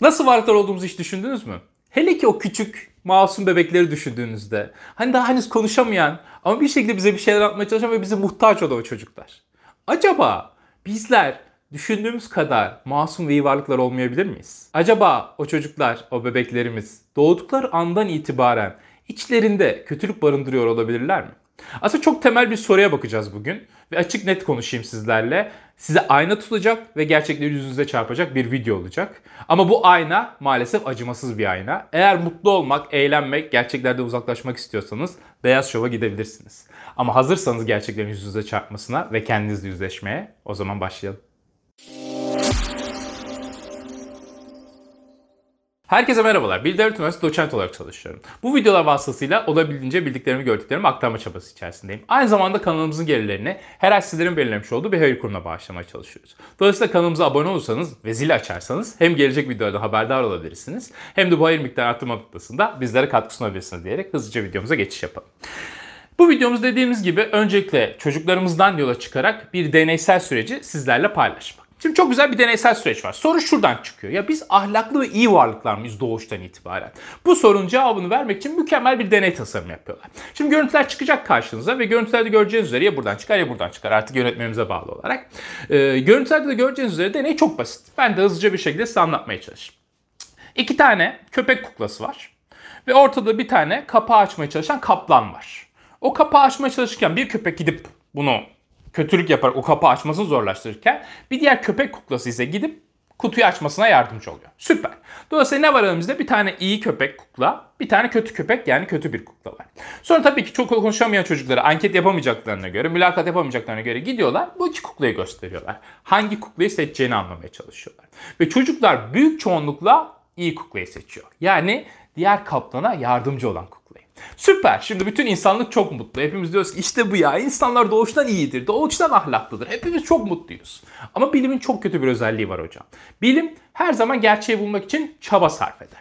Nasıl varlıklar olduğumuzu hiç düşündünüz mü? Hele ki o küçük masum bebekleri düşündüğünüzde. Hani daha henüz konuşamayan ama bir şekilde bize bir şeyler atmaya çalışan ve bize muhtaç olan o çocuklar. Acaba bizler düşündüğümüz kadar masum ve iyi varlıklar olmayabilir miyiz? Acaba o çocuklar, o bebeklerimiz doğdukları andan itibaren içlerinde kötülük barındırıyor olabilirler mi? Aslında çok temel bir soruya bakacağız bugün ve açık net konuşayım sizlerle. Size ayna tutacak ve gerçekleri yüzünüze çarpacak bir video olacak. Ama bu ayna maalesef acımasız bir ayna. Eğer mutlu olmak, eğlenmek, gerçeklerden uzaklaşmak istiyorsanız Beyaz Şov'a gidebilirsiniz. Ama hazırsanız gerçeklerin yüzünüze çarpmasına ve kendinizle yüzleşmeye o zaman başlayalım. Herkese merhabalar. Bilgi Devlet Üniversitesi doçent olarak çalışıyorum. Bu videolar vasıtasıyla olabildiğince bildiklerimi gördüklerimi aktarma çabası içerisindeyim. Aynı zamanda kanalımızın gelirlerini her ay sizlerin belirlemiş olduğu bir hayır kurumuna bağışlamaya çalışıyoruz. Dolayısıyla kanalımıza abone olursanız ve zili açarsanız hem gelecek videolardan haberdar olabilirsiniz hem de bu hayır miktarı arttırma noktasında bizlere katkı sunabilirsiniz diyerek hızlıca videomuza geçiş yapalım. Bu videomuz dediğimiz gibi öncelikle çocuklarımızdan yola çıkarak bir deneysel süreci sizlerle paylaşmak. Şimdi çok güzel bir deneysel süreç var. Soru şuradan çıkıyor. Ya biz ahlaklı ve iyi varlıklar mıyız doğuştan itibaren? Bu sorunun cevabını vermek için mükemmel bir deney tasarımı yapıyorlar. Şimdi görüntüler çıkacak karşınıza ve görüntülerde göreceğiniz üzere ya buradan çıkar ya buradan çıkar artık yönetmenimize bağlı olarak. Ee, görüntülerde de göreceğiniz üzere deney çok basit. Ben de hızlıca bir şekilde size anlatmaya çalışayım. İki tane köpek kuklası var. Ve ortada bir tane kapağı açmaya çalışan kaplan var. O kapağı açmaya çalışırken bir köpek gidip bunu kötülük yaparak o kapağı açmasını zorlaştırırken bir diğer köpek kuklası ise gidip kutuyu açmasına yardımcı oluyor. Süper. Dolayısıyla ne var elimizde? Bir tane iyi köpek kukla, bir tane kötü köpek yani kötü bir kukla var. Sonra tabii ki çok konuşamayan çocuklara anket yapamayacaklarına göre, mülakat yapamayacaklarına göre gidiyorlar. Bu iki kuklayı gösteriyorlar. Hangi kuklayı seçeceğini anlamaya çalışıyorlar. Ve çocuklar büyük çoğunlukla iyi kuklayı seçiyor. Yani diğer kaplana yardımcı olan kuklayı. Süper. Şimdi bütün insanlık çok mutlu. Hepimiz diyoruz ki işte bu ya. İnsanlar doğuştan iyidir. Doğuştan ahlaklıdır. Hepimiz çok mutluyuz. Ama bilimin çok kötü bir özelliği var hocam. Bilim her zaman gerçeği bulmak için çaba sarf eder.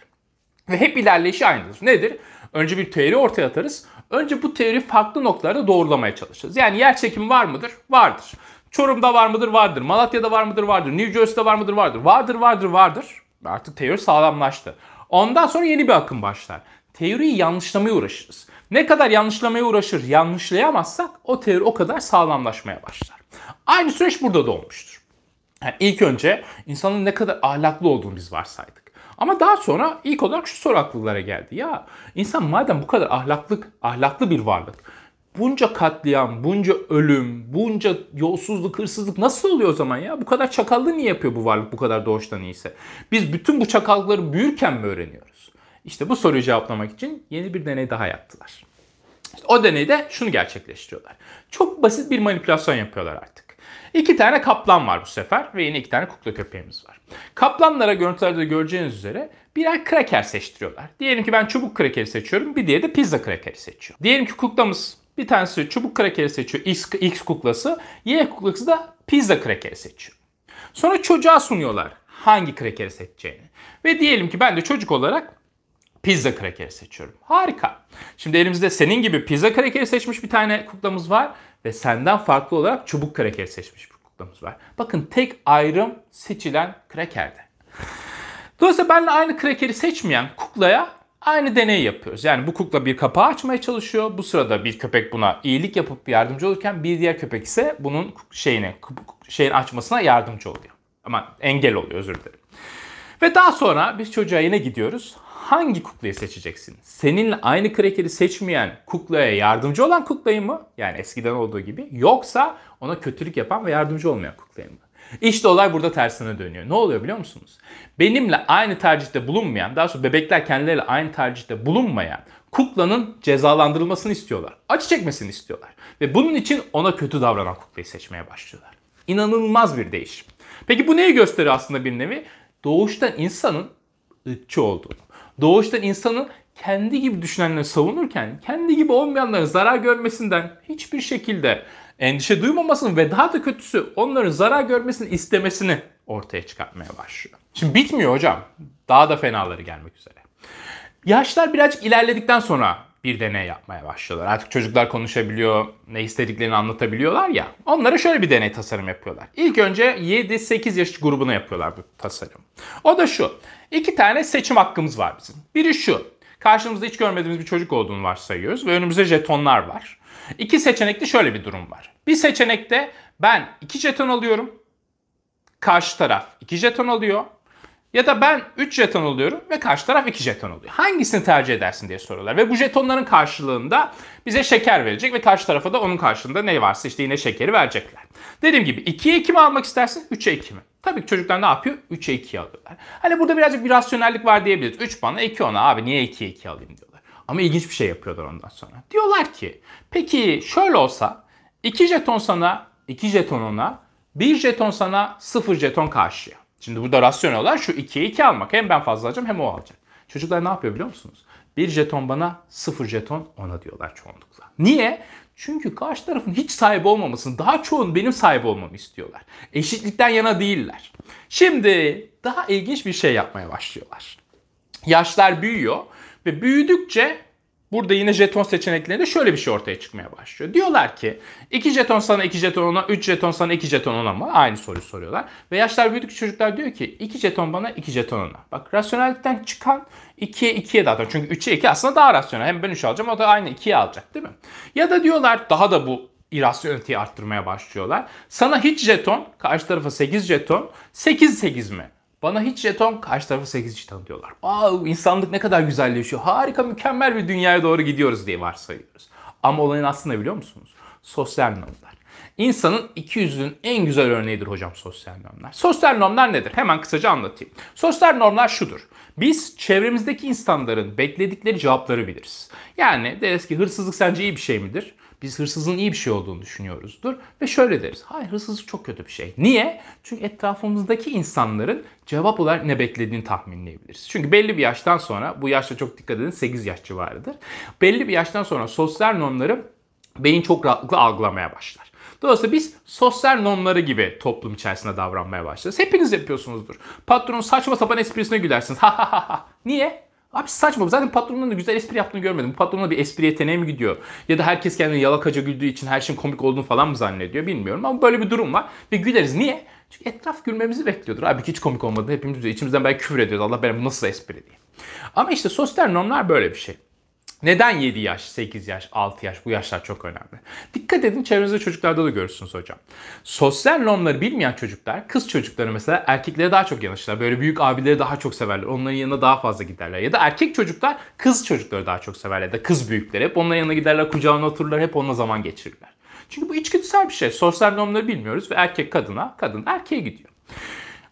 Ve hep ilerleyişi aynıdır. Nedir? Önce bir teori ortaya atarız. Önce bu teori farklı noktalarda doğrulamaya çalışırız. Yani yer çekimi var mıdır? Vardır. Çorum'da var mıdır? Vardır. Malatya'da var mıdır? Vardır. New Jersey'de var mıdır? Vardır. Vardır, vardır, vardır. Artık teori sağlamlaştı. Ondan sonra yeni bir akım başlar teoriyi yanlışlamaya uğraşırız. Ne kadar yanlışlamaya uğraşır, yanlışlayamazsak o teori o kadar sağlamlaşmaya başlar. Aynı süreç burada da olmuştur. Yani ilk önce insanın ne kadar ahlaklı olduğunu biz varsaydık. Ama daha sonra ilk olarak şu soru akıllara geldi. Ya insan madem bu kadar ahlaklık, ahlaklı bir varlık, bunca katliam, bunca ölüm, bunca yolsuzluk, hırsızlık nasıl oluyor o zaman ya? Bu kadar çakallığı niye yapıyor bu varlık bu kadar doğuştan iyiyse? Biz bütün bu çakallıkları büyürken mi öğreniyoruz? İşte bu soruyu cevaplamak için yeni bir deney daha yaptılar. İşte o deneyde şunu gerçekleştiriyorlar. Çok basit bir manipülasyon yapıyorlar artık. İki tane kaplan var bu sefer ve yine iki tane kukla köpeğimiz var. Kaplanlara görüntülerde göreceğiniz üzere birer kraker seçtiriyorlar. Diyelim ki ben çubuk krakeri seçiyorum, bir diğeri de pizza krakeri seçiyor. Diyelim ki kuklamız bir tanesi çubuk krakeri seçiyor, X, X kuklası, Y kuklası da pizza krakeri seçiyor. Sonra çocuğa sunuyorlar hangi krakeri seçeceğini. Ve diyelim ki ben de çocuk olarak pizza krakeri seçiyorum. Harika. Şimdi elimizde senin gibi pizza krakeri seçmiş bir tane kuklamız var ve senden farklı olarak çubuk krakeri seçmiş bir kuklamız var. Bakın tek ayrım seçilen krakerde. Dolayısıyla benimle aynı krakeri seçmeyen kuklaya aynı deney yapıyoruz. Yani bu kukla bir kapağı açmaya çalışıyor. Bu sırada bir köpek buna iyilik yapıp yardımcı olurken bir diğer köpek ise bunun şeyini şeyin açmasına yardımcı oluyor. Ama engel oluyor özür dilerim. Ve daha sonra biz çocuğa yine gidiyoruz hangi kuklayı seçeceksin? Seninle aynı krekeri seçmeyen kuklaya yardımcı olan kuklayı mı? Yani eskiden olduğu gibi. Yoksa ona kötülük yapan ve yardımcı olmayan kuklayı mı? İşte olay burada tersine dönüyor. Ne oluyor biliyor musunuz? Benimle aynı tercihte bulunmayan, daha sonra bebekler kendileriyle aynı tercihte bulunmayan kuklanın cezalandırılmasını istiyorlar. Acı çekmesini istiyorlar. Ve bunun için ona kötü davranan kuklayı seçmeye başlıyorlar. İnanılmaz bir değişim. Peki bu neyi gösteriyor aslında bir nevi? Doğuştan insanın ırkçı olduğunu doğuştan insanın kendi gibi düşünenleri savunurken kendi gibi olmayanların zarar görmesinden hiçbir şekilde endişe duymamasını ve daha da kötüsü onların zarar görmesini istemesini ortaya çıkartmaya başlıyor. Şimdi bitmiyor hocam. Daha da fenaları gelmek üzere. Yaşlar birazcık ilerledikten sonra bir deney yapmaya başlıyorlar. Artık çocuklar konuşabiliyor, ne istediklerini anlatabiliyorlar ya. Onlara şöyle bir deney tasarım yapıyorlar. İlk önce 7-8 yaş grubuna yapıyorlar bu tasarım. O da şu. İki tane seçim hakkımız var bizim. Biri şu. Karşımızda hiç görmediğimiz bir çocuk olduğunu varsayıyoruz ve önümüzde jetonlar var. İki seçenekte şöyle bir durum var. Bir seçenekte ben iki jeton alıyorum. Karşı taraf iki jeton alıyor. Ya da ben 3 jeton alıyorum ve karşı taraf 2 jeton alıyor. Hangisini tercih edersin diye soruyorlar. Ve bu jetonların karşılığında bize şeker verecek ve karşı tarafa da onun karşılığında ne varsa işte yine şekeri verecekler. Dediğim gibi 2'ye 2 mi almak istersin 3'e 2 mi? Tabii ki çocuklar ne yapıyor? 3'e 2 alıyorlar. Hani burada birazcık bir rasyonellik var diyebiliriz. 3 bana 2 ona abi niye 2'ye 2 alayım diyorlar. Ama ilginç bir şey yapıyorlar ondan sonra. Diyorlar ki peki şöyle olsa 2 jeton sana 2 jeton ona 1 jeton sana 0 jeton karşıya. Şimdi burada rasyonel olan şu 2'ye 2 almak. Hem ben fazla alacağım hem o alacak. Çocuklar ne yapıyor biliyor musunuz? Bir jeton bana, sıfır jeton ona diyorlar çoğunlukla. Niye? Çünkü karşı tarafın hiç sahip olmamasını, daha çoğun benim sahip olmamı istiyorlar. Eşitlikten yana değiller. Şimdi daha ilginç bir şey yapmaya başlıyorlar. Yaşlar büyüyor ve büyüdükçe Burada yine jeton seçeneklerinde şöyle bir şey ortaya çıkmaya başlıyor. Diyorlar ki 2 jeton sana 2 jeton ona 3 jeton sana 2 jeton ona mı? Aynı soruyu soruyorlar. Ve yaşlar büyüdükçe çocuklar diyor ki 2 jeton bana 2 jeton ona. Bak rasyonellikten çıkan 2'ye 2'ye dağıtıyor. Çünkü 3'e 2 aslında daha rasyonel. Hem ben 3 alacağım o da aynı 2'ye alacak değil mi? Ya da diyorlar daha da bu irasyoneliteyi arttırmaya başlıyorlar. Sana hiç jeton, karşı tarafa 8 jeton, 8 8 mi? Bana hiç jeton, karşı tarafa 8 jeton diyorlar. Wow, insanlık ne kadar güzelleşiyor. Harika, mükemmel bir dünyaya doğru gidiyoruz diye varsayıyoruz. Ama olayın aslında biliyor musunuz? Sosyal normlar. İnsanın iki yüzlüğün en güzel örneğidir hocam sosyal normlar. Sosyal normlar nedir? Hemen kısaca anlatayım. Sosyal normlar şudur. Biz çevremizdeki insanların bekledikleri cevapları biliriz. Yani deriz ki hırsızlık sence iyi bir şey midir? Biz hırsızlığın iyi bir şey olduğunu düşünüyoruzdur. Ve şöyle deriz. Hayır hırsızlık çok kötü bir şey. Niye? Çünkü etrafımızdaki insanların cevap olarak ne beklediğini tahminleyebiliriz. Çünkü belli bir yaştan sonra, bu yaşta çok dikkat edin 8 yaş civarıdır. Belli bir yaştan sonra sosyal normları beyin çok rahatlıkla algılamaya başlar. Dolayısıyla biz sosyal normları gibi toplum içerisinde davranmaya başlarız. Hepiniz yapıyorsunuzdur. Patronun saçma sapan esprisine gülersiniz. Ha ha ha ha. Niye? Abi saçma. Zaten patronun da güzel espri yaptığını görmedim. Bu patronun bir espri yeteneği mi gidiyor? Ya da herkes kendini yalakaca güldüğü için her şeyin komik olduğunu falan mı zannediyor bilmiyorum. Ama böyle bir durum var. Ve güleriz. Niye? Çünkü etraf gülmemizi bekliyordur. Abi hiç komik olmadı. Hepimiz içimizden belki küfür ediyoruz. Allah benim nasıl espri diye. Ama işte sosyal normlar böyle bir şey. Neden 7 yaş, 8 yaş, 6 yaş? Bu yaşlar çok önemli. Dikkat edin çevrenizde çocuklarda da görürsünüz hocam. Sosyal normları bilmeyen çocuklar, kız çocukları mesela erkeklere daha çok yanaşırlar. Böyle büyük abileri daha çok severler. Onların yanına daha fazla giderler. Ya da erkek çocuklar kız çocukları daha çok severler. Ya da kız büyükleri. Hep onların yanına giderler, kucağına otururlar. Hep onunla zaman geçirirler. Çünkü bu içgüdüsel bir şey. Sosyal normları bilmiyoruz ve erkek kadına, kadın erkeğe gidiyor.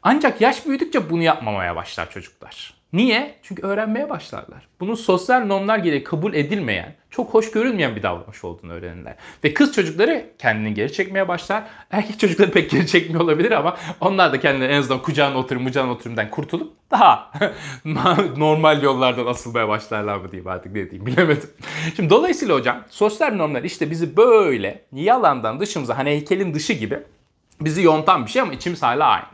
Ancak yaş büyüdükçe bunu yapmamaya başlar çocuklar. Niye? Çünkü öğrenmeye başlarlar. Bunun sosyal normlar gereği kabul edilmeyen, çok hoş görülmeyen bir davranış olduğunu öğrenirler. Ve kız çocukları kendini geri çekmeye başlar. Erkek çocukları pek geri çekmiyor olabilir ama onlar da kendileri en azından kucağına oturum, kucağına oturumdan kurtulup daha normal yollardan asılmaya başlarlar mı diyeyim artık ne diyeyim bilemedim. Şimdi dolayısıyla hocam sosyal normlar işte bizi böyle yalandan dışımıza hani heykelin dışı gibi bizi yontan bir şey ama içimiz hala aynı.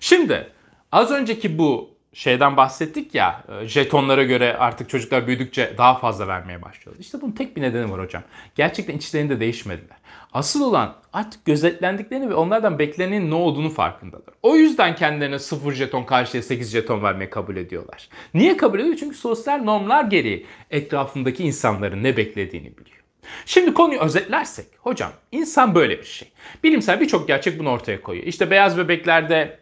Şimdi az önceki bu şeyden bahsettik ya jetonlara göre artık çocuklar büyüdükçe daha fazla vermeye başlıyorlar. İşte bunun tek bir nedeni var hocam. Gerçekten içlerinde değişmediler. Asıl olan artık gözetlendiklerini ve onlardan beklenenin ne olduğunu farkındalar. O yüzden kendilerine 0 jeton karşıya 8 jeton vermeyi kabul ediyorlar. Niye kabul ediyor? Çünkü sosyal normlar gereği etrafındaki insanların ne beklediğini biliyor. Şimdi konuyu özetlersek, hocam insan böyle bir şey. Bilimsel birçok gerçek bunu ortaya koyuyor. İşte beyaz bebeklerde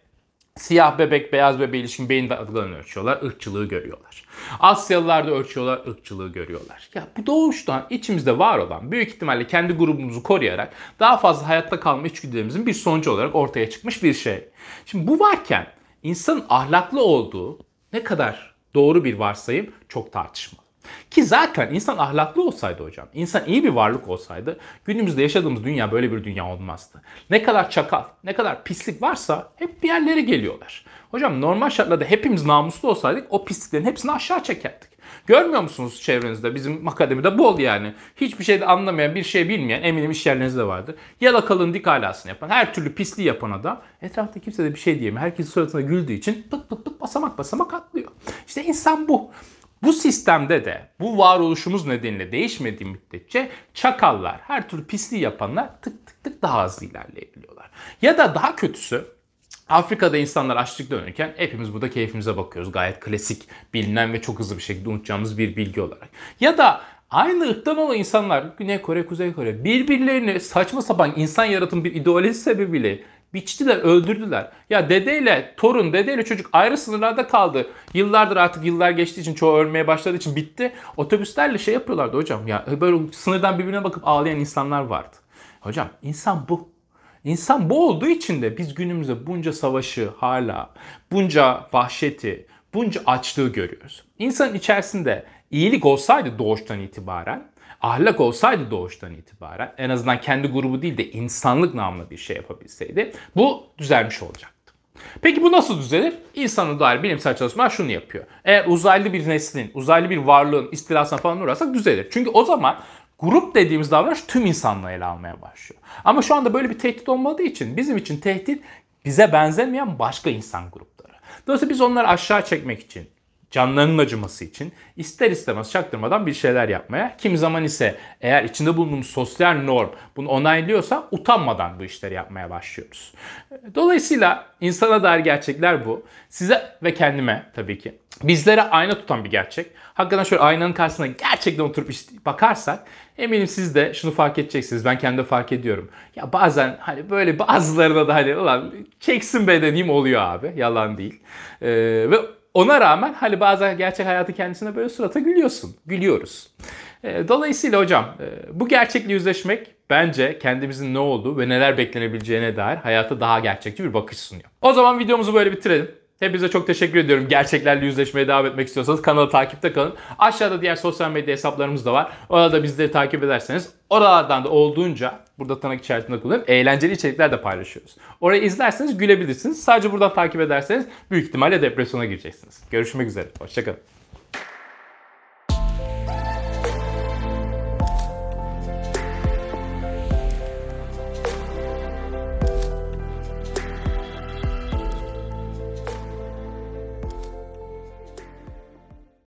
Siyah bebek, beyaz bebeğe ilişkin beyin dalgalarını ölçüyorlar, ırkçılığı görüyorlar. Asyalılar da ölçüyorlar, ırkçılığı görüyorlar. Ya bu doğuştan içimizde var olan büyük ihtimalle kendi grubumuzu koruyarak daha fazla hayatta kalma içgüdülerimizin bir sonucu olarak ortaya çıkmış bir şey. Şimdi bu varken insanın ahlaklı olduğu ne kadar doğru bir varsayım çok tartışmalı. Ki zaten insan ahlaklı olsaydı hocam, insan iyi bir varlık olsaydı günümüzde yaşadığımız dünya böyle bir dünya olmazdı. Ne kadar çakal, ne kadar pislik varsa hep bir yerlere geliyorlar. Hocam normal şartlarda hepimiz namuslu olsaydık o pisliklerin hepsini aşağı çekerdik. Görmüyor musunuz çevrenizde? Bizim akademide bol yani. Hiçbir şeyde anlamayan, bir şey bilmeyen eminim iş yerlerinizde vardır. Yalakalığın dik alasını yapan, her türlü pisliği yapan adam etrafta kimse de bir şey diyemiyor. Herkes suratına güldüğü için pıt pıt pıt basamak basamak atlıyor. İşte insan bu. Bu sistemde de bu varoluşumuz nedeniyle değişmediği müddetçe çakallar, her türlü pisliği yapanlar tık tık tık daha hızlı ilerleyebiliyorlar. Ya da daha kötüsü Afrika'da insanlar açlık dönürken hepimiz burada keyfimize bakıyoruz. Gayet klasik, bilinen ve çok hızlı bir şekilde unutacağımız bir bilgi olarak. Ya da aynı ırktan olan insanlar Güney Kore, Kuzey Kore birbirlerini saçma sapan insan yaratım bir ideoloji sebebiyle biçtiler, öldürdüler. Ya dedeyle torun, dedeyle çocuk ayrı sınırlarda kaldı. Yıllardır artık yıllar geçtiği için çoğu ölmeye başladığı için bitti. Otobüslerle şey yapıyorlardı hocam. Ya böyle sınırdan birbirine bakıp ağlayan insanlar vardı. Hocam insan bu. İnsan bu olduğu için de biz günümüzde bunca savaşı hala, bunca vahşeti, bunca açlığı görüyoruz. İnsanın içerisinde iyilik olsaydı doğuştan itibaren, ahlak olsaydı doğuştan itibaren, en azından kendi grubu değil de insanlık namlı bir şey yapabilseydi, bu düzelmiş olacaktı. Peki bu nasıl düzelir? İnsana dair bilimsel çalışmalar şunu yapıyor. Eğer uzaylı bir neslin, uzaylı bir varlığın istilasına falan uğrarsak düzelir. Çünkü o zaman grup dediğimiz davranış tüm insanlığı ele almaya başlıyor. Ama şu anda böyle bir tehdit olmadığı için bizim için tehdit bize benzemeyen başka insan grupları. Dolayısıyla biz onları aşağı çekmek için, canlarının acıması için ister istemez çaktırmadan bir şeyler yapmaya, kimi zaman ise eğer içinde bulunduğumuz sosyal norm bunu onaylıyorsa utanmadan bu işleri yapmaya başlıyoruz. Dolayısıyla insana dair gerçekler bu. Size ve kendime tabii ki bizlere ayna tutan bir gerçek. Hakikaten şöyle aynanın karşısına gerçekten oturup bakarsak eminim siz de şunu fark edeceksiniz. Ben kendim de fark ediyorum. Ya bazen hani böyle bazılarına da hani ulan çeksin be dediğim oluyor abi. Yalan değil. Ee, ve ona rağmen hani bazen gerçek hayatı kendisine böyle surata gülüyorsun. Gülüyoruz. Ee, dolayısıyla hocam e, bu gerçekle yüzleşmek bence kendimizin ne olduğu ve neler beklenebileceğine dair hayata daha gerçekçi bir bakış sunuyor. O zaman videomuzu böyle bitirelim. Hepinize çok teşekkür ediyorum. Gerçeklerle yüzleşmeye devam etmek istiyorsanız kanalı takipte kalın. Aşağıda diğer sosyal medya hesaplarımız da var. Orada bizleri takip ederseniz oralardan da olduğunca burada tırnak içerisinde kullanıp eğlenceli içerikler de paylaşıyoruz. Orayı izlerseniz gülebilirsiniz. Sadece buradan takip ederseniz büyük ihtimalle depresyona gireceksiniz. Görüşmek üzere. Hoşçakalın.